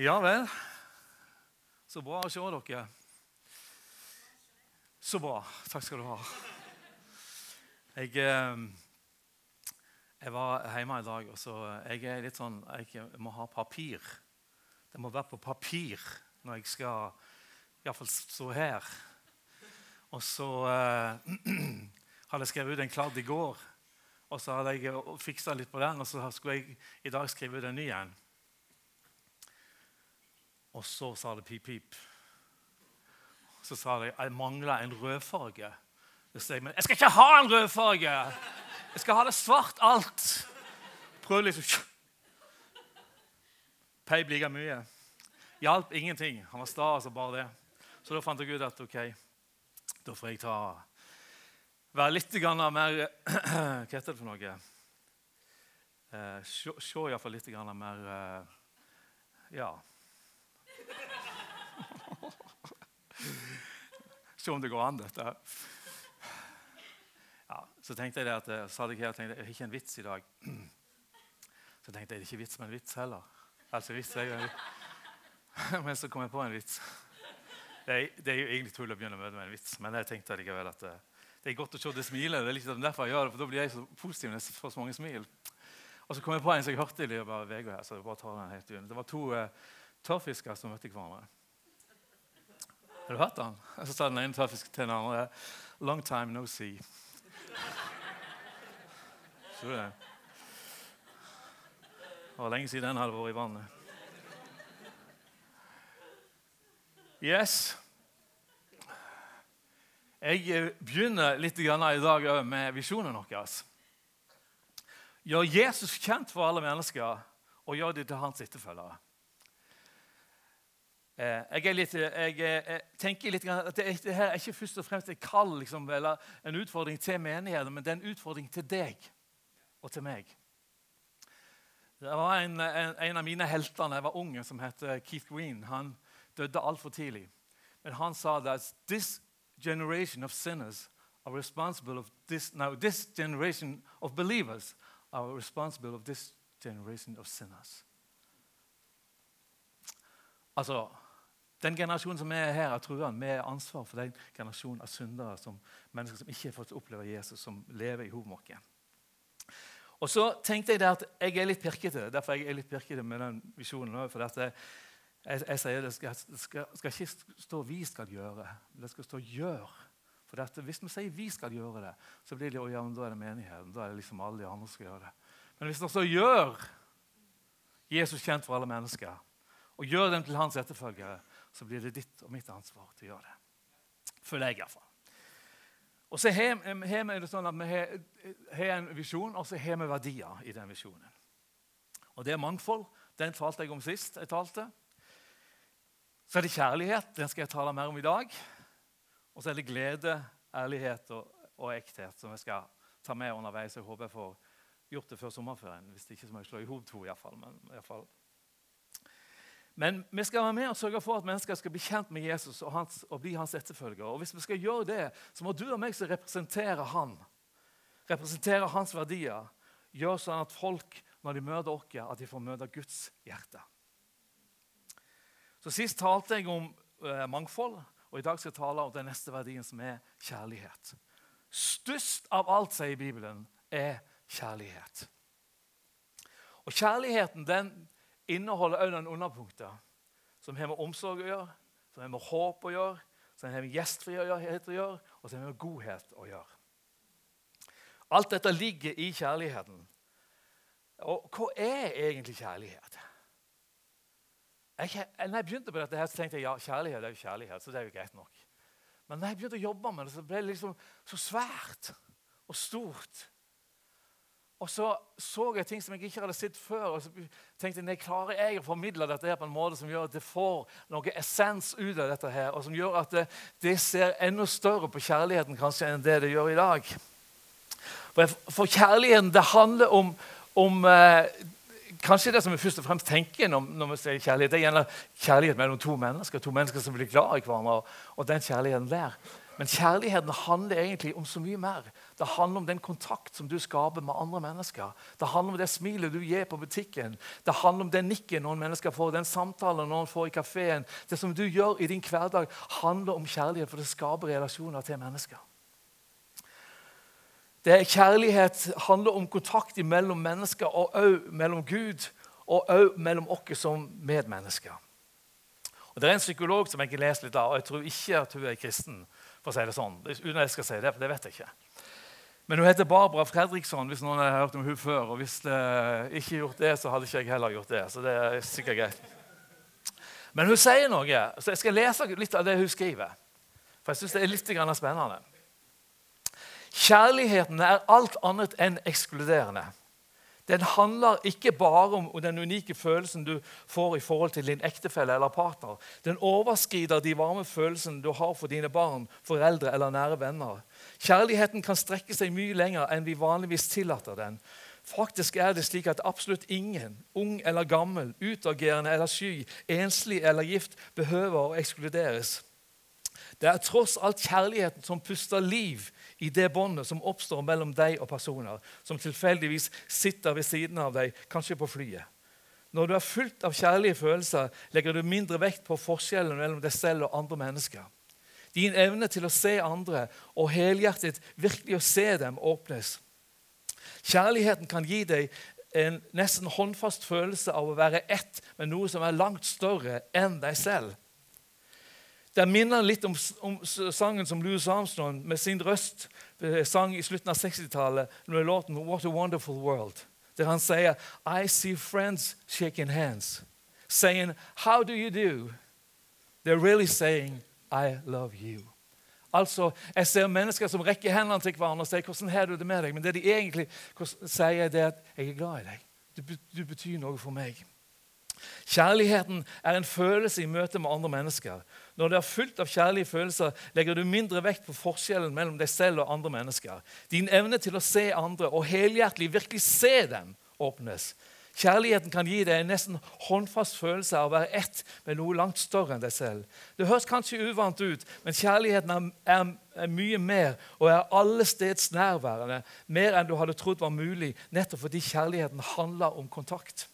Ja vel. Så bra å se dere. Så bra. Takk skal du ha. Jeg, eh, jeg var hjemme i dag, og så jeg er litt sånn Jeg må ha papir. Det må være på papir når jeg skal iallfall stå her. Og så eh, hadde jeg skrevet ut en kladd i går, og så hadde jeg fiksa litt på den, og så skulle jeg i dag skrive ut en ny en. Og så sa det pip-pip. Så sa de jeg mangla en rødfarge. Så jeg, men jeg skal ikke ha en rødfarge! Jeg skal ha det svart alt. Prøv liksom Peip like mye. Hjalp ingenting. Han var sta altså bare det. Så da fant jeg ut at ok, da får jeg ta Være litt mer Hva heter det for noe? Eh, se, iallfall litt mer eh, Ja. Se om det går an, dette. Ja, så tenkte jeg at, eh, her, tenkte, jeg har ikke en vits i dag. Så tenkte jeg det er ikke vits med en vits heller. Altså, vits, jeg, men så kom jeg på en vits. Det er, det er jo egentlig tull å begynne å møte med en vits, men jeg tenkte likevel at det, eh, det er godt å se det smilet. Det er liksom derfor jeg gjør det, for Da blir jeg så positiv når jeg får så mange smil. Og så kom jeg på en som jeg hørte i løpet av uka. her, så jeg bare tar den helt Det var to uh, tørrfisker som møtte hverandre. Har du hørt den? Så sa den ene tørrfisken til den andre Long time no see. Så det. det var lenge siden den hadde vært i vannet. Yes. Jeg eh, begynner litt i dag med visjonen vår. Gjør Jesus kjent for alle mennesker og gjør dem til hans etterfølgere. Eh, jeg, litt, jeg, jeg, tenker litt at det, her er ikke først og fremst et kall liksom, eller en utfordring til menigheten, men det er en utfordring til deg og til meg. Det var en, en, en av mine helter da jeg var ung, som het Keith Green. Han døde altfor tidlig. Men han sa at this generation of sinners are responsible of this, now this generation of believers are responsible of this generation of sinners. Altså, den generasjonen som er her, av truende, vi har ansvar for den generasjonen av syndere, som mennesker som ikke har fått oppleve Jesus, som lever i hodet. Og så tenkte jeg at jeg er litt pirkete. Derfor jeg er litt pirkete med den visjonen. For dette, jeg, jeg, sier det skal, skal, skal, ikke stå 'vi skal gjøre', det skal stå 'gjør'. For dette, Hvis vi sier 'vi skal gjøre det', så blir det, ja, da er det menigheten. Da er det liksom alle de andre som skal gjøre det. Men hvis det står 'gjør', Jesus kjent for alle mennesker, og gjør dem til hans etterfølgere, så blir det ditt og mitt ansvar til å gjøre det. Føler jeg iallfall. Og så har vi sånn at vi har en visjon, og så har vi verdier i den visjonen. Og Det er mangfold. Den talte jeg om sist jeg talte. Så er det kjærlighet. Den skal jeg tale mer om i dag. Og så er det glede, ærlighet og, og ekthet som jeg skal ta med underveis. Jeg håper jeg får gjort det før sommerferien. Hvis det ikke så må jeg slå i hop to. I hvert fall. Men i hvert fall men vi skal være med og sørge for at mennesker skal bli kjent med Jesus og, hans, og bli hans etterfølger. Og hvis vi skal gjøre det, så må du og meg som representerer han, representerer hans verdier, gjøre sånn at folk, når de møter oss, at de får møte Guds hjerte. Så Sist talte jeg om eh, mangfold, og i dag skal jeg tale om den neste verdien, som er kjærlighet. Størst av alt, sier Bibelen, er kjærlighet. Og Kjærligheten den inneholder også noen underpunkter som har med omsorg å gjøre, som har med håp å gjøre, som har med gjestfrihet å gjøre, og som har med godhet å gjøre. Alt dette ligger i kjærligheten. Og hva er egentlig kjærlighet? Jeg, når jeg begynte på dette, her, så tenkte jeg ja, kjærlighet er jo kjærlighet. så det er jo greit nok. Men når jeg begynte å jobbe med det, så ble det liksom så svært og stort. Og så så jeg ting som jeg ikke hadde sett før. og så tenkte jeg, Klarer jeg å formidle dette her på en måte som gjør at det får noe essens ut av dette her, og som gjør at det, det ser enda større på kjærligheten kanskje enn det det gjør i dag? For, for kjærligheten, det handler om, om eh, Kanskje det som vi først og fremst tenker når, når vi sier kjærlighet, det gjelder kjærlighet mellom to mennesker, to mennesker som blir glad i hverandre. og den kjærligheten der. Men kjærligheten handler egentlig om så mye mer. Det handler om den kontakt som du skaper med andre mennesker. Det handler om det smilet du gir på butikken. Det handler om den nikken noen mennesker får, den samtalen noen får i kafeen. Det som du gjør i din hverdag, handler om kjærlighet, for det skaper relasjoner til mennesker. Det er Kjærlighet handler om kontakt mellom mennesker og òg mellom Gud og òg mellom oss som medmennesker. Og Det er en psykolog som jeg har lest litt av, og jeg tror ikke at hun er kristen. for å si det sånn. Uten at jeg skal si det, for det vet jeg ikke. Men hun heter Barbara Fredriksson, hvis noen har hørt om hun før. Og hvis det ikke gjort det, så hadde ikke jeg heller gjort det. Så det er sikkert greit. Men hun sier noe, så jeg skal lese litt av det hun skriver. For jeg syns det er litt spennende. Kjærligheten er alt annet enn ekskluderende. Den handler ikke bare om den unike følelsen du får i forhold til din ektefelle eller partner. Den overskrider de varme følelsene du har for dine barn, foreldre eller nære venner. Kjærligheten kan strekke seg mye lenger enn vi vanligvis tillater den. Faktisk er det slik at absolutt ingen, ung eller gammel, utagerende eller sky, enslig eller gift, behøver å ekskluderes. Det er tross alt kjærligheten som puster liv i det båndet som oppstår mellom deg og personer som tilfeldigvis sitter ved siden av deg, kanskje på flyet. Når du er fullt av kjærlige følelser, legger du mindre vekt på forskjellen mellom deg selv og andre mennesker. Din evne til å se andre og helhjertet virkelig å se dem åpnes. Kjærligheten kan gi deg en nesten håndfast følelse av å være ett med noe som er langt større enn deg selv. Det minner litt om, om, sangen som Louis Armstrong med sin røst eh, sang i slutten av 60-tallet, med låten 'What a Wonderful World', der han sier I see friends shaking hands, saying 'How do you do?' They're really saying 'I love you'. Altså, Jeg ser mennesker som rekker hendene til hverandre og sier 'Hvordan har du det med deg?' Men det de egentlig sier, det er at 'Jeg er glad i deg. Du, du betyr noe for meg'. Kjærligheten er en følelse i møte med andre mennesker. Når det er fullt av kjærlige følelser, legger du mindre vekt på forskjellen mellom deg selv og andre mennesker. Din evne til å se andre og helhjertelig virkelig se dem, åpnes. Kjærligheten kan gi deg en nesten håndfast følelse av å være ett med noe langt større enn deg selv. Det høres kanskje uvant ut, men kjærligheten er, er, er mye mer og er alle nærværende. Mer enn du hadde trodd var mulig, nettopp fordi kjærligheten handler om kontakt.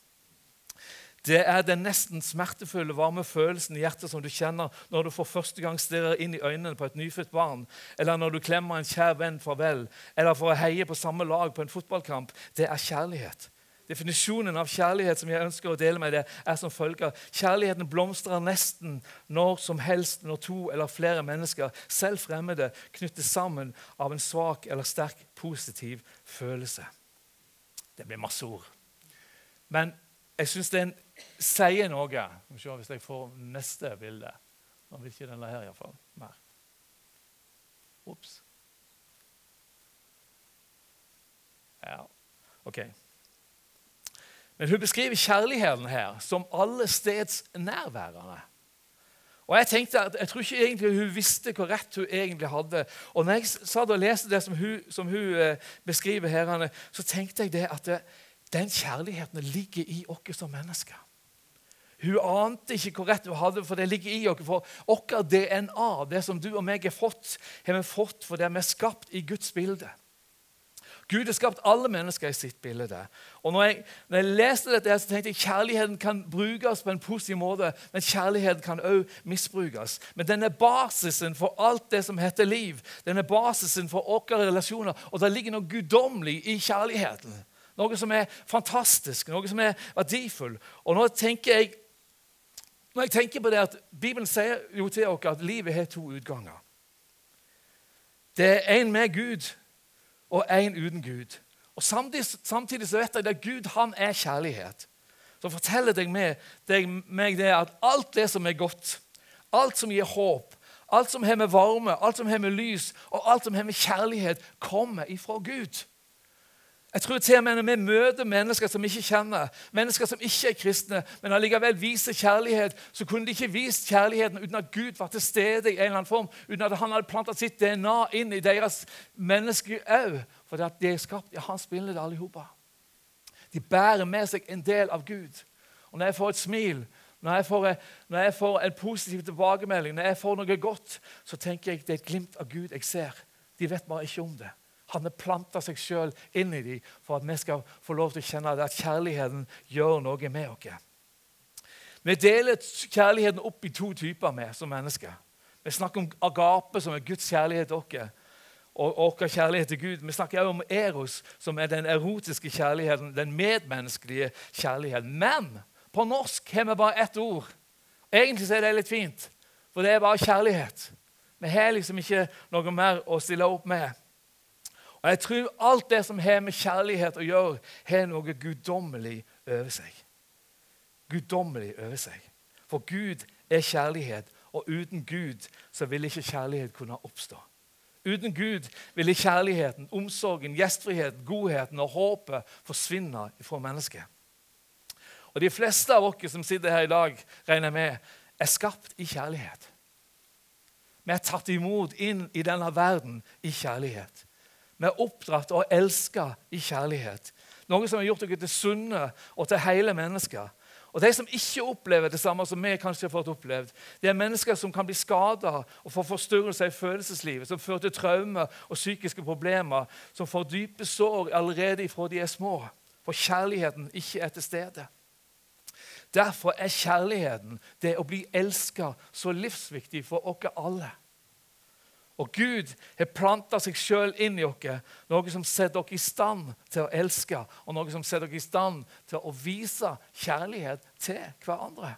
Det er den nesten smertefulle, varme følelsen i hjertet som du kjenner når du for første gang stirrer inn i øynene på et nyfødt barn, eller når du klemmer en kjær venn farvel, eller for å heie på samme lag på en fotballkamp. Det er kjærlighet. Definisjonen av kjærlighet som jeg ønsker å dele med deg, er som følger. Kjærligheten blomstrer nesten når som helst når to eller flere mennesker, selv fremmede, knyttes sammen av en svak eller sterk positiv følelse. Det blir masse ord. Men jeg syns den sier noe. Vi se hvis jeg får neste bilde. Nå vil ikke denne her iallfall mer. Ops. Ja, ok. Men hun beskriver kjærligheten her som alle steds nærværende. Og Jeg tenkte at, jeg tror ikke egentlig hun visste hvor rett hun egentlig hadde. Og når jeg satt og leste det som hun, som hun eh, beskriver her, så tenkte jeg det at det, den kjærligheten ligger i oss som mennesker. Hun ante ikke hvor rett hun hadde, for det ligger i oss. For vårt DNA, det som du og meg har fått, har vi fått fordi vi er skapt i Guds bilde. Gud har skapt alle mennesker i sitt bilde. Og når jeg, når jeg leste dette, så tenkte jeg kjærligheten kan brukes på en positiv måte, men kjærligheten kan òg misbrukes. Men den er basisen for alt det som heter liv. Den er basisen for våre relasjoner. Og det ligger noe guddommelig i kjærligheten. Noe som er fantastisk, noe som er verdifull. Og nå tenker jeg, når jeg tenker på det at Bibelen sier jo til oss at livet har to utganger. Det er en med Gud og en uten Gud. Og Samtidig, samtidig så vet jeg at Gud han er kjærlighet. Så forteller deg meg, deg, meg det at alt det som er godt, alt som gir håp, alt som har med varme, alt som har med lys, og alt som har med kjærlighet, kommer ifra Gud. Jeg tror til og med Når vi møter mennesker som ikke kjenner, mennesker som ikke er kristne, men allikevel viser kjærlighet, så kunne de ikke vist kjærligheten uten at Gud var til stede i en eller annen form, uten at han hadde planta sitt DNA inn i deres menneske òg. For de er skapt i hans bilde, alle sammen. De bærer med seg en del av Gud. Og Når jeg får et smil, når jeg, får, når jeg får en positiv tilbakemelding, når jeg får noe godt, så tenker jeg det er et glimt av Gud jeg ser. De vet bare ikke om det. Han har planta seg sjøl inn i dem for at vi skal få lov til å kjenne at kjærligheten gjør noe med oss. Vi deler kjærligheten opp i to typer med som mennesker. Vi snakker om agape, som er Guds kjærlighet til oss, og vår kjærlighet til Gud. Vi snakker også om eros, som er den erotiske kjærligheten, den medmenneskelige kjærligheten. Men på norsk har vi bare ett ord. Egentlig er det litt fint, for det er bare kjærlighet. Vi har liksom ikke noe mer å stille opp med. Og Jeg tror alt det som har med kjærlighet å gjøre, har noe guddommelig over seg. Guddommelig over seg. For Gud er kjærlighet, og uten Gud så vil ikke kjærlighet kunne oppstå. Uten Gud ville kjærligheten, omsorgen, gjestfriheten, godheten og håpet forsvinne fra mennesket. Og De fleste av oss som sitter her i dag, regner med, er skapt i kjærlighet. Vi er tatt imot inn i denne verden i kjærlighet. Vi er oppdratt og elska i kjærlighet. Noe som har gjort dere til sunne og til hele mennesker. Og De som ikke opplever det samme som vi kanskje har fått opplevd, det er mennesker som kan bli skada og få forstyrrelser i følelseslivet, som fører til traumer og psykiske problemer, som får dype sår allerede ifra de er små, for kjærligheten ikke er til stede. Derfor er kjærligheten, det å bli elska, så livsviktig for oss alle. Og Gud har planta seg sjøl inn i oss, noe som setter dere i stand til å elske, og noe som setter dere i stand til å vise kjærlighet til hverandre.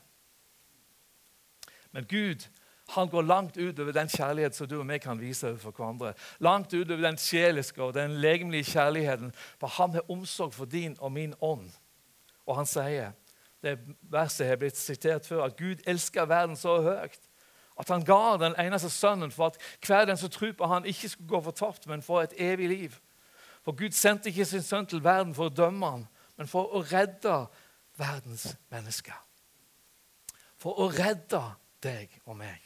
Men Gud han går langt utover den kjærlighet som du og vi kan vise overfor hverandre. Langt utover den sjeliske og den legemlige kjærligheten. For han har omsorg for din og min ånd. Og han sier det verset har blitt sitert før, at Gud elsker verden så høyt at han ga den eneste sønnen for at hver den som tror på han ikke skulle gå fortapt, men få et evig liv. For Gud sendte ikke sin sønn til verden for å dømme han, men for å redde verdens mennesker. For å redde deg og meg.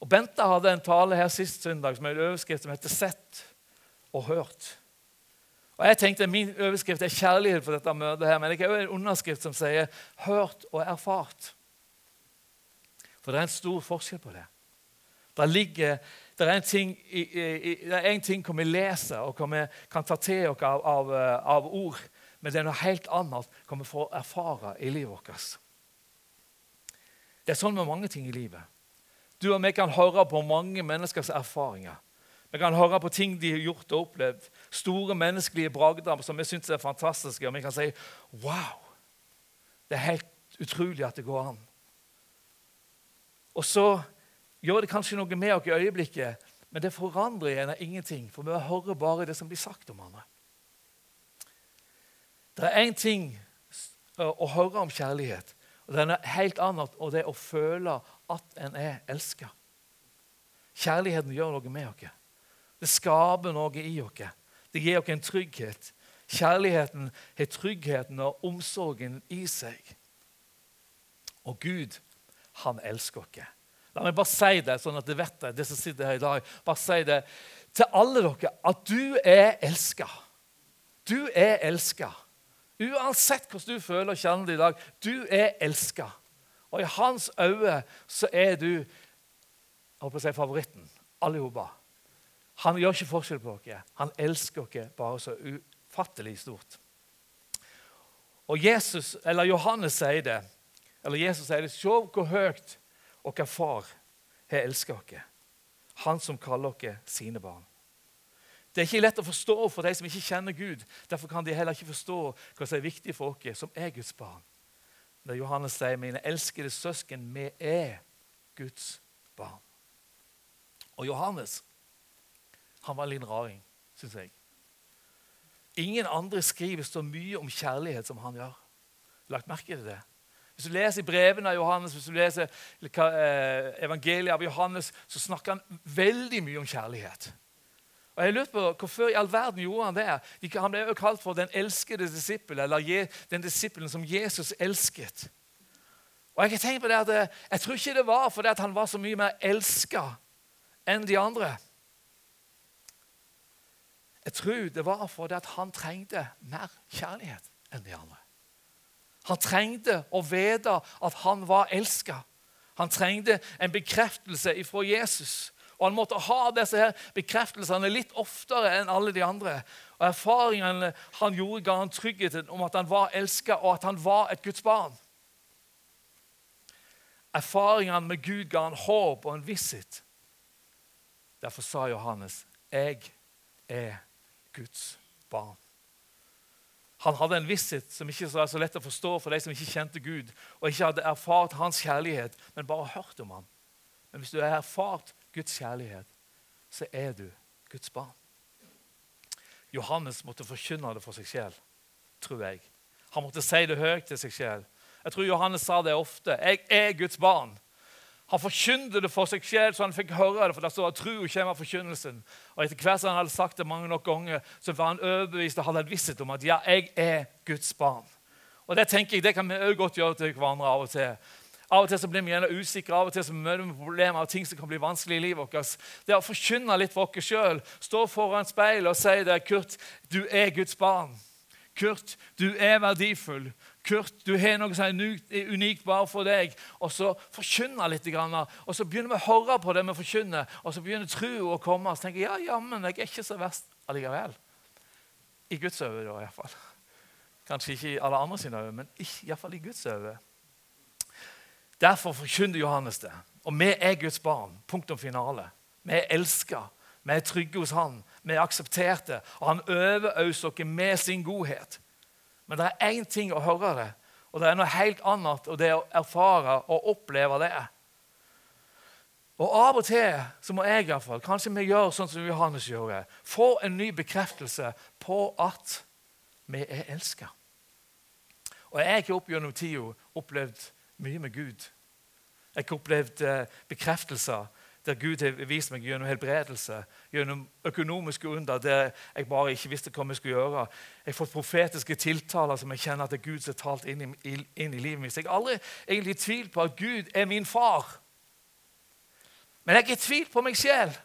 Og Bente hadde en tale her sist søndag som en overskrift som heter 'Sett og hørt'. Og jeg tenkte Min overskrift er kjærlighet for dette møtet, her, men det er også en underskrift som sier 'hørt og erfart'. For det er en stor forskjell på det. Det, ligger, der er, en ting, det er en ting hva vi leser og hva vi kan ta til oss av, av, av, ord, men det er noe helt annet hva vi får erfare i livet vårt. Det er sånn med mange ting i livet. Du og vi kan høre på mange menneskers erfaringer. Vi kan høre på ting de har gjort og opplevd. Store menneskelige bragder som vi syns er fantastiske. Og vi kan si wow! Det er helt utrolig at det går an. Og så gjør det kanskje noe med oss i øyeblikket, men det forandrer igjen ingenting, for vi hører bare det som blir sagt om andre. Det er én ting å høre om kjærlighet, og det er noe helt annet og det er å føle at en er elska. Kjærligheten gjør noe med oss. Det skaper noe i oss. Det gir oss en trygghet. Kjærligheten har tryggheten og omsorgen i seg. Og Gud, han elsker oss. La meg bare si det, sånn at du vet det, det som sitter her i dag. Bare si det til alle dere at du er elska. Du er elska. Uansett hvordan du føler og kjenner det i dag, du er elska. Og i hans øyne så er du jeg håper å si favoritten. Alle sammen. Han gjør ikke forskjell på dere. Han elsker dere bare så ufattelig stort. Og Jesus, eller Johannes sier det. Eller Jesus sier det. Se hvor høyt dere far har elsket dere. Han som kaller dere sine barn. Det er ikke lett å forstå for de som ikke kjenner Gud. Derfor kan de heller ikke forstå hva som er viktig for oss som er Guds barn. Når Johannes sier, 'Mine elskede søsken, vi er Guds barn'. Og Johannes han var en liten raring, syns jeg. Ingen andre skriver så mye om kjærlighet som han gjør. Lagt merke til det? Hvis du leser brevene av Johannes, hvis du leser eh, evangeliet av Johannes, så snakker han veldig mye om kjærlighet. Og jeg lurte på Hvorfor i all verden gjorde han det? Han ble jo kalt for den elskede disippel, eller den disippelen som Jesus elsket. Og Jeg har på det at eh, jeg tror ikke det var fordi han var så mye mer elska enn de andre. Jeg tror det var fordi han trengte mer kjærlighet enn de andre. Han trengte å vite at han var elska. Han trengte en bekreftelse fra Jesus. Og han måtte ha disse her bekreftelsene litt oftere enn alle de andre. Og Erfaringene han gjorde, ga han tryggheten om at han var elska, og at han var et Guds barn. Erfaringene med Gud ga han håp og en visshet. Derfor sa Johannes, 'Jeg er Guds barn'. Han hadde en visshet som ikke var så lett å forstå for de som ikke kjente Gud, og ikke hadde erfart hans kjærlighet, men bare hørt om ham. Men hvis du har erfart Guds kjærlighet, så er du Guds barn. Johannes måtte forkynne det for seg selv, tror jeg. Han måtte si det høyt til seg selv. Jeg tror Johannes sa det ofte. 'Jeg er Guds barn'. Han forkynte det for seg selv, så han fikk høre det. for det står at tro kommer av forkynnelsen. Og Etter hvert som han hadde sagt det mange nok ganger, så var han overbevist og hadde en visshet om at ja, jeg er Guds barn. Og Det tenker jeg, det kan vi også godt gjøre til hverandre av og til. Av og til så blir vi gjerne usikre, av og til så møter vi problemer og ting som kan bli vanskelig i livet vårt. Det å forkynne litt for oss sjøl, stå foran speilet og si det, Kurt, du er Guds barn. Kurt, du er verdifull. Kurt, du har noe som er unikt bare for deg. Og så forkynne litt. Og så begynner vi å høre på det vi forkynner, og så begynner troa å komme. Og så tenker jeg ja, jammen, jeg er ikke så verst allikevel. I Guds øye, da, iallfall. Kanskje ikke i alle andre sine øyne, men iallfall i Guds øye. Derfor forkynner Johannes det. Og vi er Guds barn. Punktum finale. Vi er elska. Vi er trygge hos Han. Vi er aksepterte. Og Han overøser oss med sin godhet. Men det er én ting å høre det, og det er noe helt annet og det å erfare og oppleve det. Og Av og til så må jeg i hvert fall, kanskje vi gjør sånn som Johannes gjorde, få en ny bekreftelse på at vi er elska. Og Jeg har opp gjennom tida opplevd mye med Gud. Jeg har opplevd eh, bekreftelser der Gud har vist meg gjennom helbredelse, gjennom økonomiske under der jeg bare ikke visste hva vi skulle gjøre. Jeg har fått profetiske tiltaler som jeg kjenner at det er Gud som har talt inn i, inn i livet mitt. Jeg har aldri egentlig tvilt på at Gud er min far. Men jeg har tvilt på meg selv.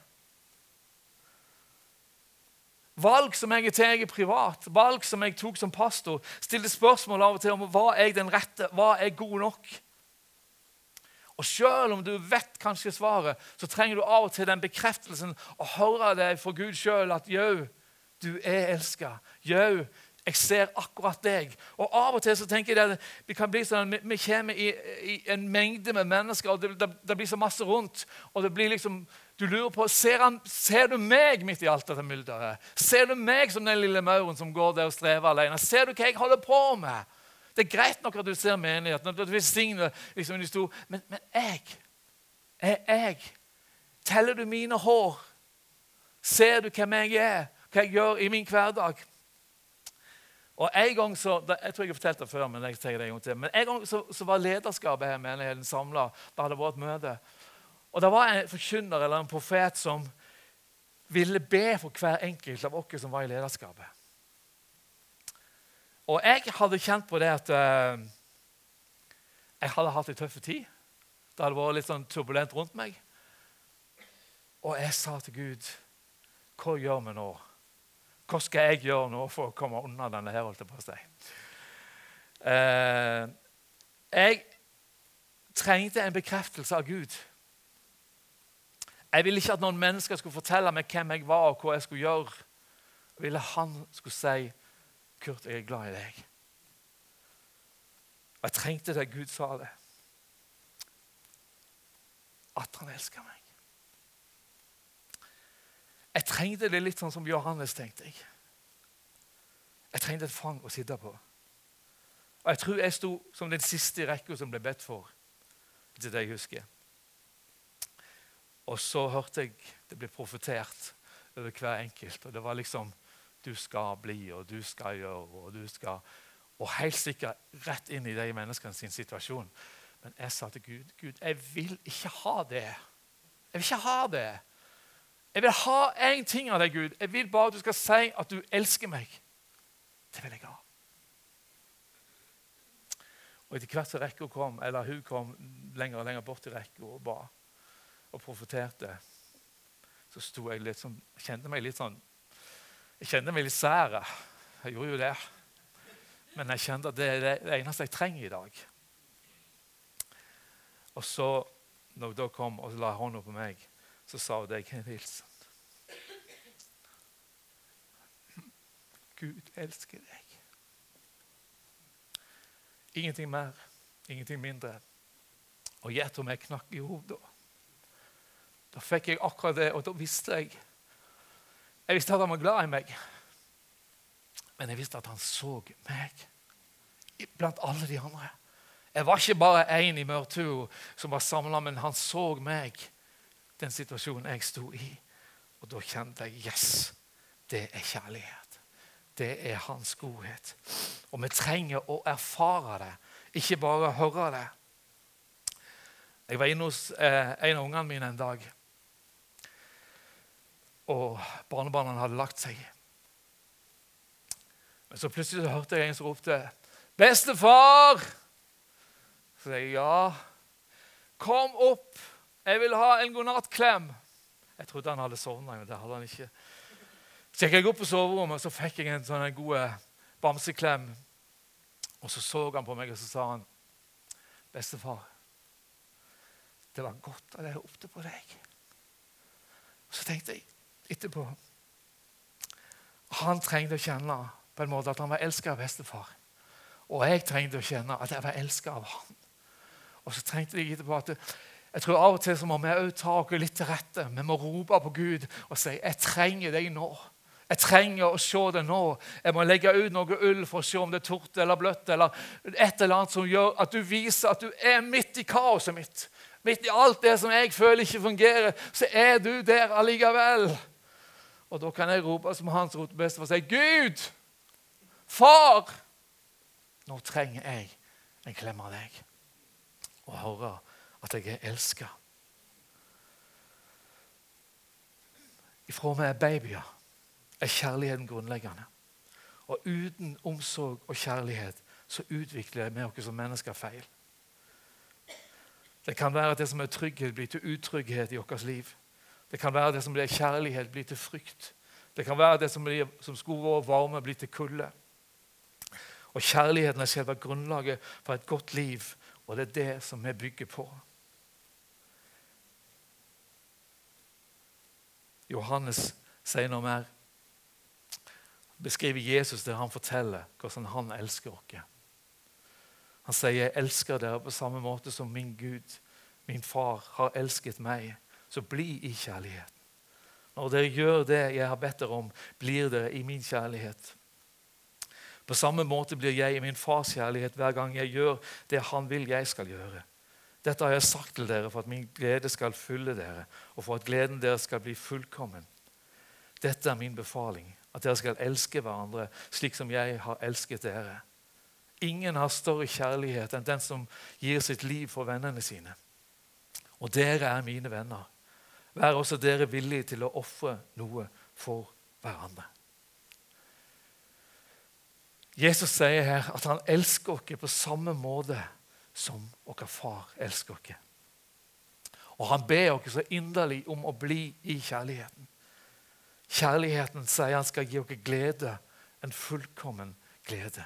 Valg som jeg tatt privat, valg som jeg tok som pastor, stilte spørsmål av og til om var jeg den rette, var jeg god nok. Og selv om du vet kanskje svaret, så trenger du av og til den bekreftelsen å høre det fra Gud sjøl at jau, du er elska. Jau, jeg ser akkurat deg. Og Av og til så tenker jeg at vi kan bli sånn, vi kommer i, i, en mengde med mennesker, og det, det, det, blir så masse rundt. og det blir liksom, Du lurer på ser, han, ser du meg midt i alt dette mylderet. Ser du meg som den lille mauren som går der og strever alene? Ser du hva jeg holder på med? Det er greit nok at du ser menigheten, at du velsigner liksom, de store, men, men jeg er jeg. Teller du mine hår? Ser du hvem jeg er, hva jeg gjør i min hverdag? Og en gang så, Jeg tror jeg har fortalt det før, men jeg tenker det en gang til. Men en gang så, så var lederskapet her menigheten samla. Det hadde vært møte. Og det var en forkynner eller en profet som ville be for hver enkelt av oss som var i lederskapet. Og jeg hadde kjent på det at uh, jeg hadde hatt en tøff tid. Det hadde vært litt sånn turbulent rundt meg. Og jeg sa til Gud, hva gjør vi nå? Hva skal jeg gjøre nå for å komme unna denne her? holdt jeg på si. Uh, jeg trengte en bekreftelse av Gud. Jeg ville ikke at noen mennesker skulle fortelle meg hvem jeg var og hva jeg skulle gjøre. Jeg ville han skulle si Kurt, jeg er glad i deg. Og jeg trengte det Gud sa det. At han elsker meg. Jeg trengte det litt sånn som Johannes, tenkte jeg. Jeg trengte et fang å sitte på. Og Jeg tror jeg sto som den siste i rekka som ble bedt for. til det jeg husker. Og så hørte jeg det ble profetert over hver enkelt. Og det var liksom du skal bli, og du skal gjøre, og du skal Og helt sikkert rett inn i de menneskene sin situasjon. Men jeg sa til Gud Gud, jeg vil ikke ha det. Jeg vil ikke ha det. Jeg vil ha én ting av deg, Gud. Jeg vil bare at du skal si at du elsker meg. Det vil jeg ha. Og Etter hvert som rekka kom, eller hun kom lenger og lenger bort i rekka og ba og profeterte, så sto jeg litt sånn, kjente meg litt sånn jeg kjenner meg litt sær. Jeg gjorde jo det. Men jeg kjente at det er det eneste jeg trenger i dag. Og så, når hun da kom og la hånda på meg, så sa hun jeg en hilsen. Gud elsker deg. Ingenting mer, ingenting mindre. Og gjett om jeg knakk i hodet. Da fikk jeg akkurat det, og da visste jeg Jeg visste at han var glad i meg. Men jeg visste at han så meg blant alle de andre. Jeg var ikke bare én i mørktua som var samla, men han så meg, den situasjonen jeg sto i. Og da kjente jeg yes, det er kjærlighet. Det er hans godhet. Og vi trenger å erfare det, ikke bare høre det. Jeg var inne hos eh, en av ungene mine en dag og barnebarna hadde lagt seg. Men så plutselig så hørte jeg en som ropte 'Bestefar!' Så jeg ja. 'Kom opp, jeg vil ha en godnattklem.' Jeg trodde han hadde sovna, men det hadde han ikke. Så gikk jeg opp på soverommet og så fikk jeg en sånn god bamseklem. Og så så han på meg og så sa han, 'Bestefar, det var godt at jeg ropte på deg.' Og så tenkte jeg etterpå. Han trengte å kjenne på en måte at han var elsket av bestefar. Og jeg trengte å kjenne at jeg var elsket av han. Og så trengte jeg etterpå at jeg tror Av og til så må vi òg ta oss litt til rette. Vi må rope på Gud og si 'Jeg trenger deg nå'. Jeg trenger å se det nå. Jeg må legge ut noe ull for å se om det er tort eller bløtt. Eller et eller annet som gjør at du viser at du er midt i kaoset mitt. Midt i alt det som jeg føler ikke fungerer, så er du der allikevel. Og da kan jeg rope som hans rotebeste og si, 'Gud, far, nå trenger jeg en klem av deg.' Og høre at jeg er elska. Ifra vi er babyer, er kjærligheten grunnleggende. Og uten omsorg og kjærlighet så utvikler vi oss som mennesker feil. Det kan være at det som er trygghet, blir til utrygghet i vårt liv. Det kan være det som blir kjærlighet, blir til frykt. Det kan være det som, blir, som skulle vært varme, blir til kulde. Og Kjærligheten er selve grunnlaget for et godt liv, og det er det som vi bygger på. Johannes sier noe mer. Beskriver Jesus der han forteller hvordan han elsker oss. Han sier, 'Jeg elsker dere på samme måte som min Gud, min far, har elsket meg.' Så bli i kjærligheten. Når dere gjør det jeg har bedt dere om, blir dere i min kjærlighet. På samme måte blir jeg i min fars kjærlighet hver gang jeg gjør det han vil jeg skal gjøre. Dette har jeg sagt til dere for at min glede skal fylle dere, og for at gleden deres skal bli fullkommen. Dette er min befaling, at dere skal elske hverandre slik som jeg har elsket dere. Ingen har større kjærlighet enn den som gir sitt liv for vennene sine. Og dere er mine venner Vær også dere villige til å ofre noe for hverandre. Jesus sier her at han elsker oss på samme måte som vår far elsker oss. Og han ber oss så inderlig om å bli i kjærligheten. Kjærligheten sier han skal gi oss glede, en fullkommen glede.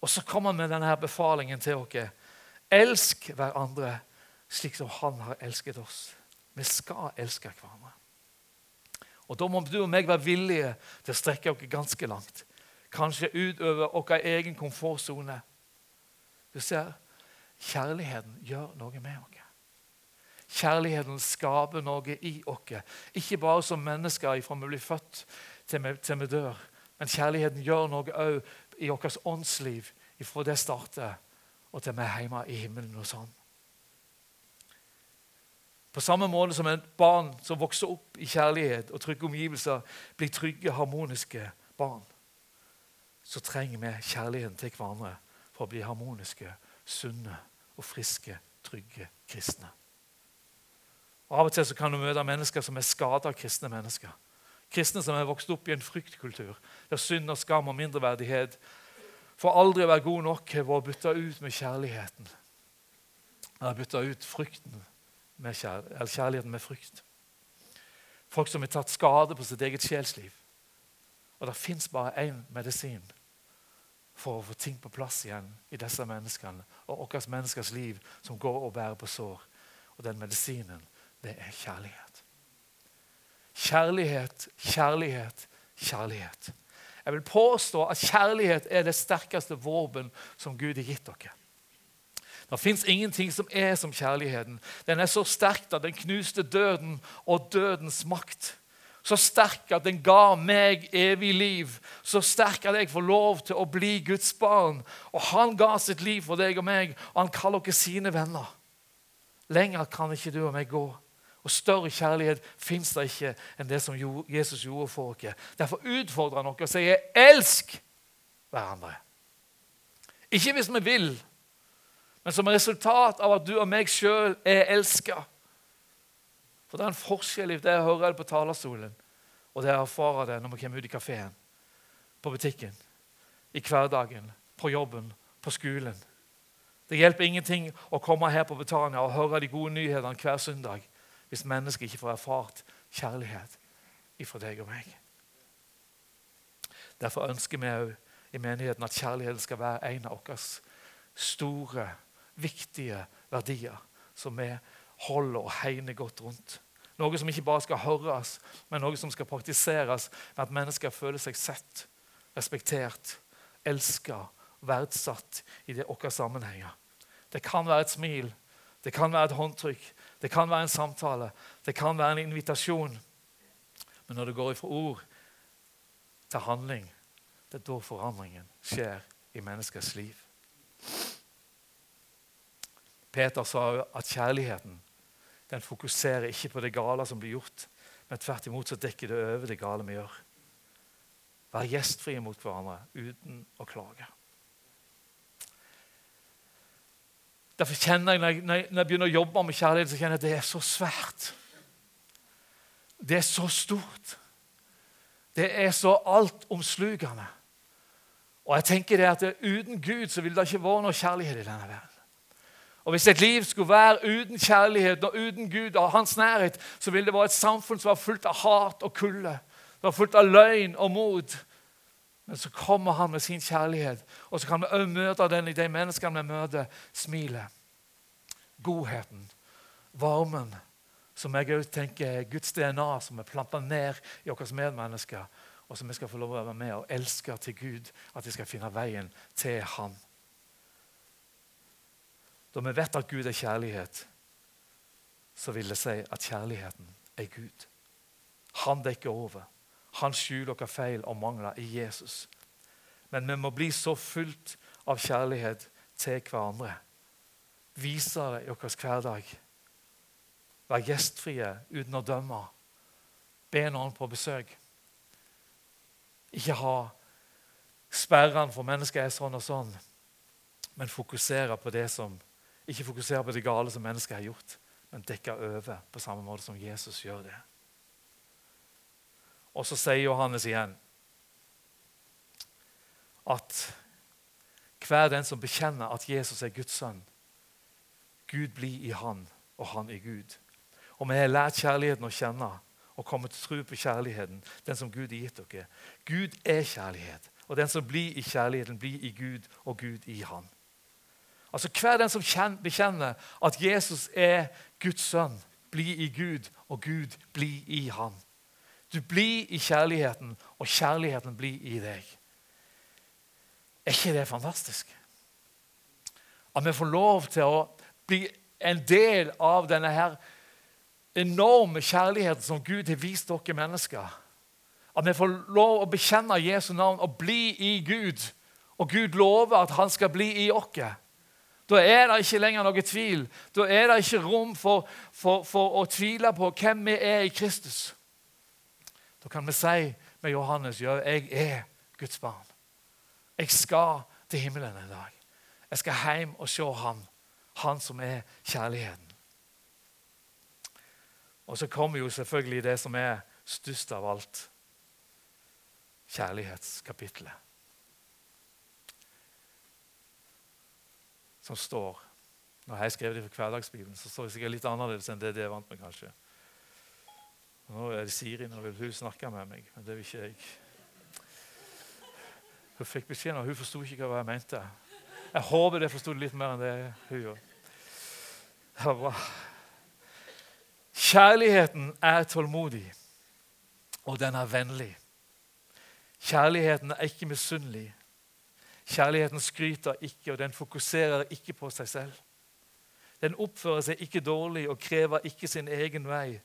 Og så kommer han med denne befalingen til oss. Elsk hverandre slik som han har elsket oss. Vi skal elske hverandre. Og Da må du og meg være villige til å strekke oss ganske langt. Kanskje utover vår egen komfortsone. Du ser, kjærligheten gjør noe med oss. Kjærligheten skaper noe i oss. Ikke bare som mennesker fra vi blir født til vi, til vi dør. Men kjærligheten gjør noe òg i vårt åndsliv fra det starter og til vi er hjemme i himmelen og sånn. På samme måte som et barn som vokser opp i kjærlighet og trygge omgivelser, blir trygge, harmoniske barn, så trenger vi kjærligheten til hverandre for å bli harmoniske, sunne og friske, trygge kristne. Og Av og til kan du møte mennesker som er skada kristne mennesker. Kristne som er vokst opp i en fryktkultur der synd og skam og mindreverdighet for aldri å være god nok har vært bytta ut med kjærligheten. Eller bytta ut frykten med kjærligheten, kjærligheten med frykt. Folk som har tatt skade på sitt eget sjelsliv. Og det fins bare én medisin for å få ting på plass igjen i disse menneskene og vårt menneskers liv som går og bærer på sår. Og den medisinen, det er kjærlighet. Kjærlighet, kjærlighet, kjærlighet. Jeg vil påstå at kjærlighet er det sterkeste våpen som Gud har gitt dere. Det fins ingenting som er som kjærligheten. Den er så sterk at den knuste døden og dødens makt. Så sterk at den ga meg evig liv. Så sterk at jeg får lov til å bli Guds barn. Og han ga sitt liv for deg og meg, og han kaller dere sine venner. Lenger kan ikke du og meg gå. Og Større kjærlighet fins det ikke enn det som Jesus gjorde for oss. Derfor utfordrer han oss og sier 'elsk hverandre'. Ikke hvis vi vil, men som resultat av at du og meg sjøl er elska. For det er en forskjell i det jeg hører det på talerstolen, og det jeg erfare det når vi kommer ut i kafeen, på butikken, i hverdagen, på jobben, på skolen. Det hjelper ingenting å komme her på Betania og høre de gode nyhetene hver søndag hvis mennesket ikke får erfart kjærlighet ifra deg og meg. Derfor ønsker vi òg i menigheten at kjærligheten skal være en av våre store viktige verdier som vi holder og hegner godt rundt. Noe som ikke bare skal høres, men noe som skal praktiseres med at mennesker føler seg sett, respektert, elsket, verdsatt i det våre sammenhenger. Det kan være et smil, det kan være et håndtrykk, det kan være en samtale, det kan være en invitasjon. Men når det går fra ord til handling, det er da forandringen skjer i menneskers liv. Peter sa at kjærligheten den fokuserer ikke på det gale som blir gjort, men tvert imot så dekker det over det gale vi gjør. Vær gjestfrie mot hverandre uten å klage. Derfor kjenner jeg, når jeg, når jeg begynner å jobbe med kjærlighet, så kjenner jeg at det er så svært. Det er så stort. Det er så altomslukende. Og jeg tenker det at Uten Gud så vil det ikke være noe kjærlighet i denne verden. Og Hvis et liv skulle være uten kjærlighet og uten Gud og hans nærhet, så ville det være et samfunn som var fullt av hat og kulde. Det var fullt av løgn og mot. Men så kommer han med sin kjærlighet, og så kan vi også møte den i de menneskene vi møter. Smilet, godheten, varmen, som jeg også tenker er Guds DNA, som er planta ned i våre medmennesker, og som vi skal få lov å være med og elske til Gud, at vi skal finne veien til Han. Da vi vet at Gud er kjærlighet, så vil det si at kjærligheten er Gud. Han dekker over. Han skjuler hva feil og mangler i Jesus. Men vi må bli så fullt av kjærlighet til hverandre. Vise det i vår hverdag. Være gjestfrie uten å dømme. Be noen på besøk. Ikke ha sperrene for mennesker er sånn og sånn, men fokusere på det som ikke fokusere på det gale som mennesket har gjort, men dekke over på samme måte som Jesus gjør det. Og så sier Johannes igjen at hver den som bekjenner at Jesus er Guds sønn, Gud blir i han, og han i Gud. Og vi har lært kjærligheten å kjenne og kommet til tro på kjærligheten, den som Gud har gitt dere. Gud er kjærlighet, og den som blir i kjærligheten, blir i Gud, og Gud i han. Altså Hver den som bekjenner at Jesus er Guds sønn, blir i Gud, og Gud blir i han. Du blir i kjærligheten, og kjærligheten blir i deg. Er ikke det fantastisk? At vi får lov til å bli en del av denne her enorme kjærligheten som Gud har vist dere mennesker. At vi får lov å bekjenne Jesu navn og bli i Gud. Og Gud lover at han skal bli i oss. Da er det ikke lenger noe tvil. Da er det ikke rom for, for, for, å tvile på hvem vi er i Kristus. Da kan vi si med Johannes ja, jeg er Guds barn. Jeg skal til himmelen en dag. Jeg skal hjem og se Han, Han som er kjærligheten. Og så kommer jo selvfølgelig det som er størst av alt kjærlighetskapitlet. Som står Når jeg skrev det for Hverdagsbibelen, så står det sikkert litt annerledes enn det det er vant med. kanskje. Nå er det Siri, nå vil hun snakke med meg, men det vil ikke jeg. Hun fikk beskjed, og hun forsto ikke hva jeg mente. Jeg håper det forsto litt mer enn det hun gjorde. Det var bra. Kjærligheten er tålmodig. og den er vennlig. Kjærligheten er ikke misunnelig. Kjærligheten skryter ikke, og den fokuserer ikke på seg selv. Den oppfører seg ikke dårlig og krever ikke sin egen vei.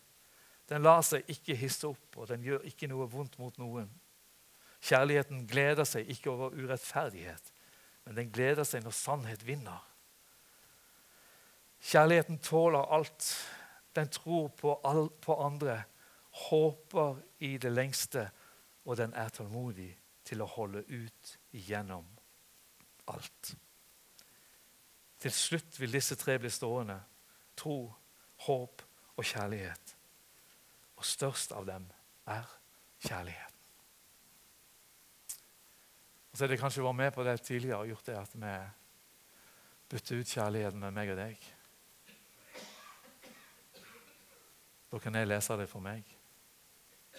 Den lar seg ikke hisse opp, og den gjør ikke noe vondt mot noen. Kjærligheten gleder seg ikke over urettferdighet, men den gleder seg når sannhet vinner. Kjærligheten tåler alt. Den tror på, all, på andre, håper i det lengste, og den er tålmodig til å holde ut igjennom alt. Til slutt vil disse tre bli stående tro, håp og kjærlighet. Og størst av dem er kjærligheten. Og så er det kanskje vært med på det tidligere og gjort det at vi bytter ut kjærligheten med meg og deg. Da kan jeg lese det for meg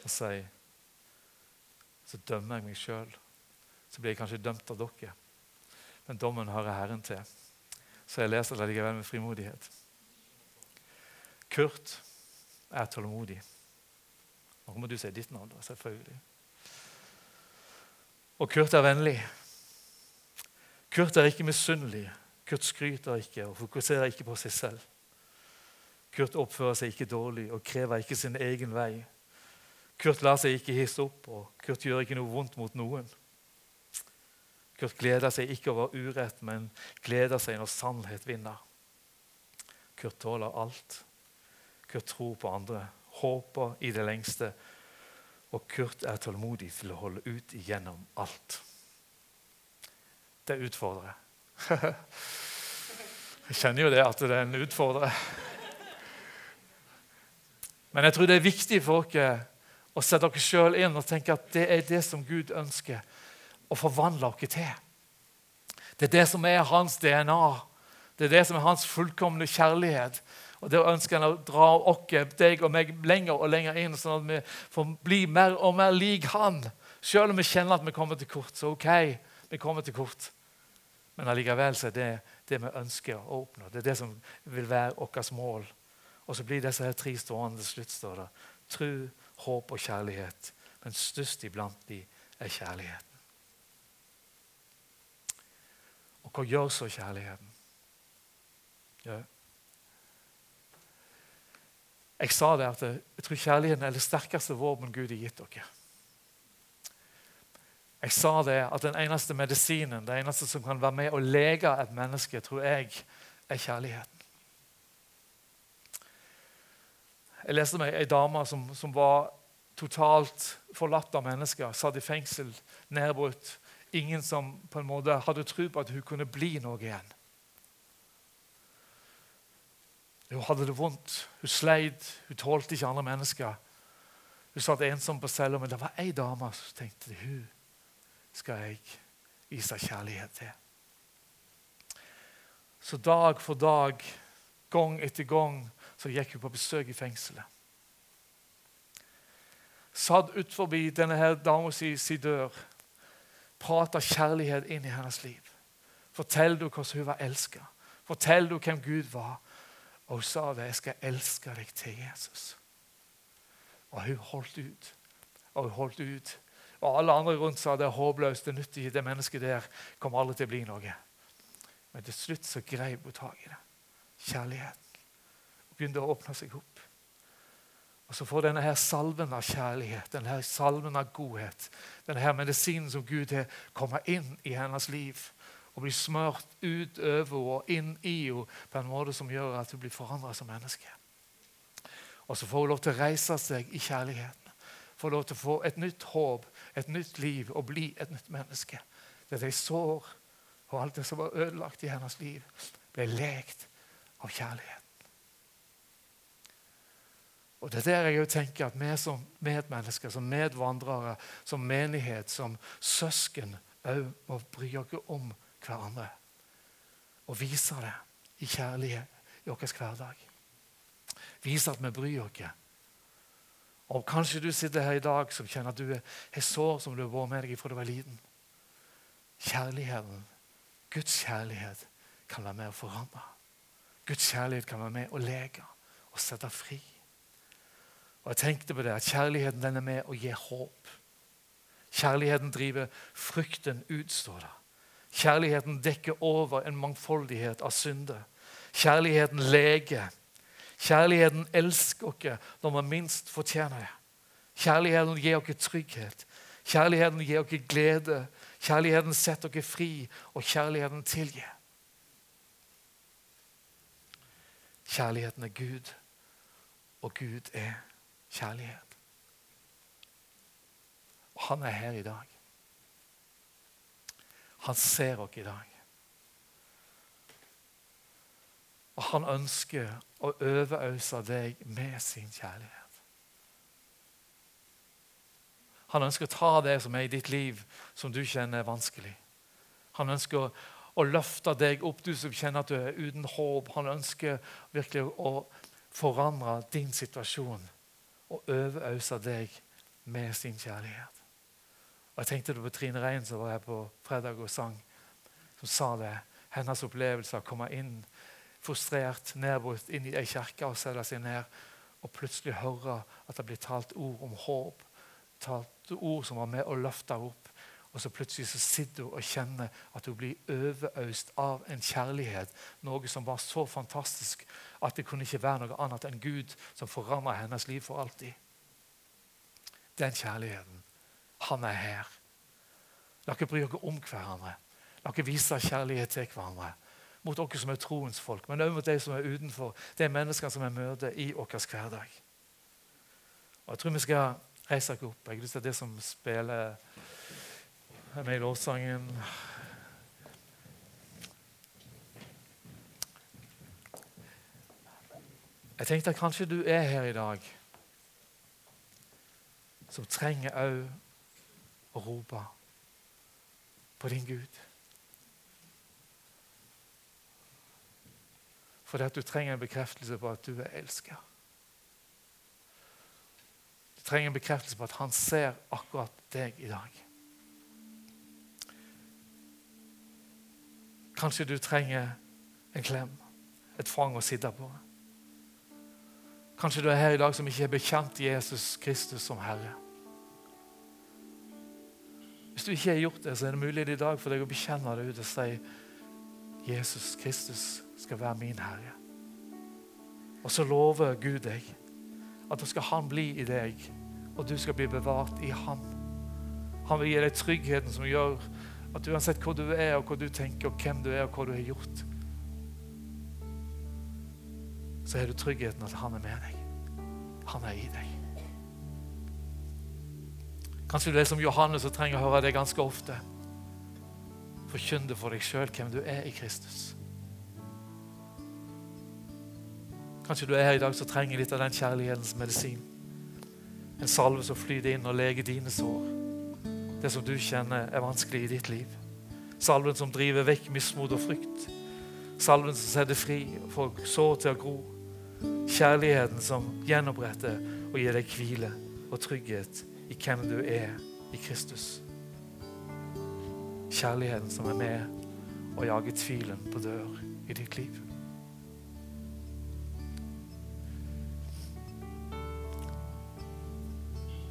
og si Så dømmer jeg meg sjøl. Så blir jeg kanskje dømt av dere. Men dommen hører Herren til. Så jeg leser det likevel med frimodighet. Kurt er tålmodig. Nå må du si ditt navn, da, selvfølgelig. Og Kurt er vennlig. Kurt er ikke misunnelig. Kurt skryter ikke og fokuserer ikke på seg selv. Kurt oppfører seg ikke dårlig og krever ikke sin egen vei. Kurt lar seg ikke hisse opp, og Kurt gjør ikke noe vondt mot noen. Kurt gleder seg ikke over urett, men gleder seg når sannhet vinner. Kurt tåler alt. Kurt tror på andre, håper i det lengste. Og Kurt er tålmodig til å holde ut igjennom alt. Det utfordrer. Jeg kjenner jo det at det er en utfordrer. Men jeg tror det er viktig for dere å sette dere sjøl inn og tenke at det er det som Gud ønsker å forvandle dere til. Det er det som er hans DNA. Det er det som er hans fullkomne kjærlighet. Og Det ønsker han å dra oss, deg og meg, lenger og lenger inn, sånn at vi får bli mer og mer lik han. Selv om vi kjenner at vi kommer til kort. Så ok, vi kommer til kort. Men allikevel så er det det vi ønsker å oppnå. Det er det som vil være vårt mål. Og så blir disse her tre stående til slutt. står det. Tru, håp og kjærlighet. Men størst iblant de er kjærligheten. Og hva gjør så kjærligheten? Ja. Jeg sa det at jeg tror kjærligheten er det sterkeste våpen Gud har gitt dere. Jeg sa det at den eneste medisinen, det eneste som kan være med å lege et menneske, tror jeg er kjærligheten. Jeg leste meg ei dame som, som, var totalt forlatt av mennesker. Satt i fengsel, nedbrutt. Ingen som på en måte hadde tro på at hun kunne bli noe igjen. Hun hadde det vondt, hun sleit, hun tålte ikke andre mennesker. Hun satt ensom på cella, men det var ei dame som tenkte hun skal jeg vise kjærlighet til. Så dag for dag, gang etter gang, så gikk hun på besøk i fengselet. Satt utfor denne her dama si, si dør, prata kjærlighet inn i hennes liv. Fortell du hvordan hun var elska. Fortell du hvem Gud var. Og hun sa det. 'Jeg skal elske deg til Jesus'. Og hun holdt ut. Og hun holdt ut. Og alle andre rundt sa det er håpløst, det nytter Det mennesket der kommer aldri til å bli noe. Men til slutt så greip hun tak i det. Kjærligheten begynte å åpne seg opp. Og Så får denne her salven av kjærlighet, denne her salven av godhet, denne her medisinen som Gud har, komme inn i hennes liv og bli smørt utover og inn i henne på en måte som gjør at hun blir forandra som menneske. Og så får hun lov til å reise seg i kjærligheten. Får lov til å få et nytt håp, et nytt liv og bli et nytt menneske. Det er de sår og alt det som var ødelagt i hennes liv, ble lekt av kjærlighet. Og Det er der jeg tenker at vi som medmennesker, som medvandrere, som menighet, som søsken òg må bry oss om hverandre. Og vise det i kjærlighet i vår hverdag. Vise at vi bryr oss. Og Kanskje du sitter her i dag som kjenner at du har sår som du har vært med deg fra du var liten. Kjærligheten, Guds kjærlighet, kan være med å forandre. Guds kjærlighet kan være med å leke og sette fri. Og jeg tenkte på det, at Kjærligheten den er med og gir håp. Kjærligheten driver frykten ut, står det. Kjærligheten dekker over en mangfoldighet av synder. Kjærligheten leger. Kjærligheten elsker oss når man minst fortjener det. Kjærligheten gir oss trygghet. Kjærligheten gir oss glede. Kjærligheten setter oss fri, og kjærligheten tilgir. Kjærligheten er Gud, og Gud er kjærlighet. Og han er her i dag. Han ser oss i dag. Og han ønsker å overøse deg med sin kjærlighet. Han ønsker å ta det som er i ditt liv, som du kjenner er vanskelig. Han ønsker å løfte deg opp, du som kjenner at du er uten håp. Han ønsker virkelig å forandre din situasjon og overøse deg med sin kjærlighet. Og Jeg tenkte det på Trine Rein som var her på fredag og sang, som sa det. Hennes opplevelse av å komme inn frustrert, nedbrutt, inn i ei kirke og sette seg ned og plutselig høre at det blir talt ord om håp. Talt ord som var med å løfte opp. Og så plutselig så sitter hun og kjenner at hun blir overøst av en kjærlighet. Noe som var så fantastisk at det kunne ikke være noe annet enn Gud som forandra hennes liv for alltid. Den kjærligheten. Han er her. La ikke bry dere om hverandre. La ikke vise kjærlighet til hverandre. Mot dere som er troens folk, men også mot de som er utenfor. Er mennesker som er møter i vår hverdag. Og Jeg tror vi skal reise oss opp. Jeg har lyst til det som spiller med i lovsangen. Jeg tenkte at kanskje du er her i dag som trenger òg å rope på din Gud. Fordi at du trenger en bekreftelse på at du er elsket. Du trenger en bekreftelse på at han ser akkurat deg i dag. Kanskje du trenger en klem, et fang å sitte på. Kanskje du er her i dag som ikke har bekjent Jesus Kristus som Herre. Hvis du ikke har gjort det, så er det mulig i dag for deg å bekjenne det ut og si Jesus Kristus skal være min Herre. Og så lover Gud deg at da skal Han bli i deg, og du skal bli bevart i Han. Han vil gi deg tryggheten som gjør at uansett hvor du er, og hva du tenker, og hvem du er, og hva du har gjort, så har du tryggheten at han er med deg. Han er i deg. Kanskje du er som Johannes og trenger å høre det ganske ofte. Forkynn det for deg sjøl hvem du er i Kristus. Kanskje du er her i dag som trenger litt av den kjærlighetens medisin. En salve som flyter inn og leger dine sår det som du kjenner er vanskelig i ditt liv. Salven som driver vekk mismot og frykt. Salven som setter fri og får sår til å gro. Kjærligheten som gjenoppretter og gir deg hvile og trygghet i hvem du er i Kristus. Kjærligheten som er med og jager tvilen på dør i ditt liv.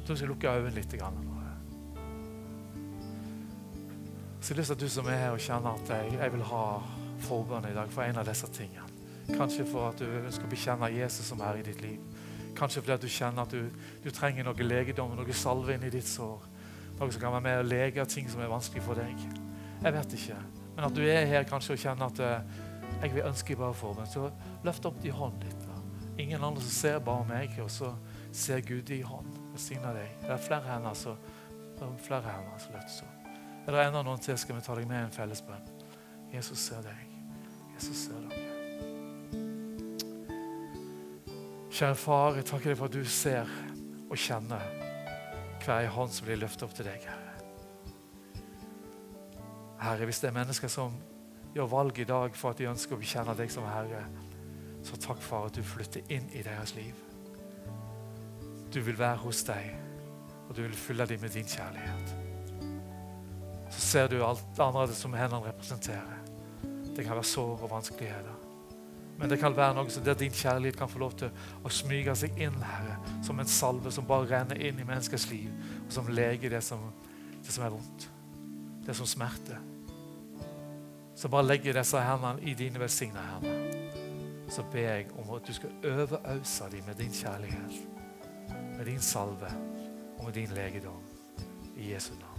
Så skal jeg lukke øynene litt. nå. Så jeg har lyst til at du som er her og kjenner at jeg, jeg vil ha forbønn i dag for en av disse tingene. Kanskje for at du ønsker å bekjenne Jesus som er i ditt liv. Kanskje fordi at du kjenner at du, du trenger noe legedom, noe salve inn i ditt sår. Noe som kan være med å lege ting som er vanskelig for deg. Jeg vet ikke. Men at du er her kanskje og kjenner at eh, jeg vil ønske bare forbønn, så løft opp din hånd litt. Da. Ingen andre som ser bare meg, og så ser Gud i hånd av deg. Det er flere hender, så, flere hender som løftes opp. Er det enda noen til, skal vi ta deg med i en fellesbønn. Jesus ser deg. Jesus ser deg. Kjære far, jeg takker deg for at du ser og kjenner hver hånd som blir løftet opp til deg, Herre. Herre, hvis det er mennesker som gjør valg i dag for at de ønsker å bekjenne deg som Herre, så takk, far, at du flytter inn i deres liv. Du vil være hos deg, og du vil fylle dem med din kjærlighet så ser du alt det andre som hendene representerer. Det kan være sår og vanskeligheter. Men det kan være noe der din kjærlighet kan få lov til å smyge seg inn, Herre, som en salve som bare renner inn i menneskers liv, og som leger det som, det som er vondt, det som smerter. Så bare legger disse hendene i dine velsignede hender. Så ber jeg om at du skal overause dem med din kjærlighet, med din salve og med din legedom. I Jesu navn.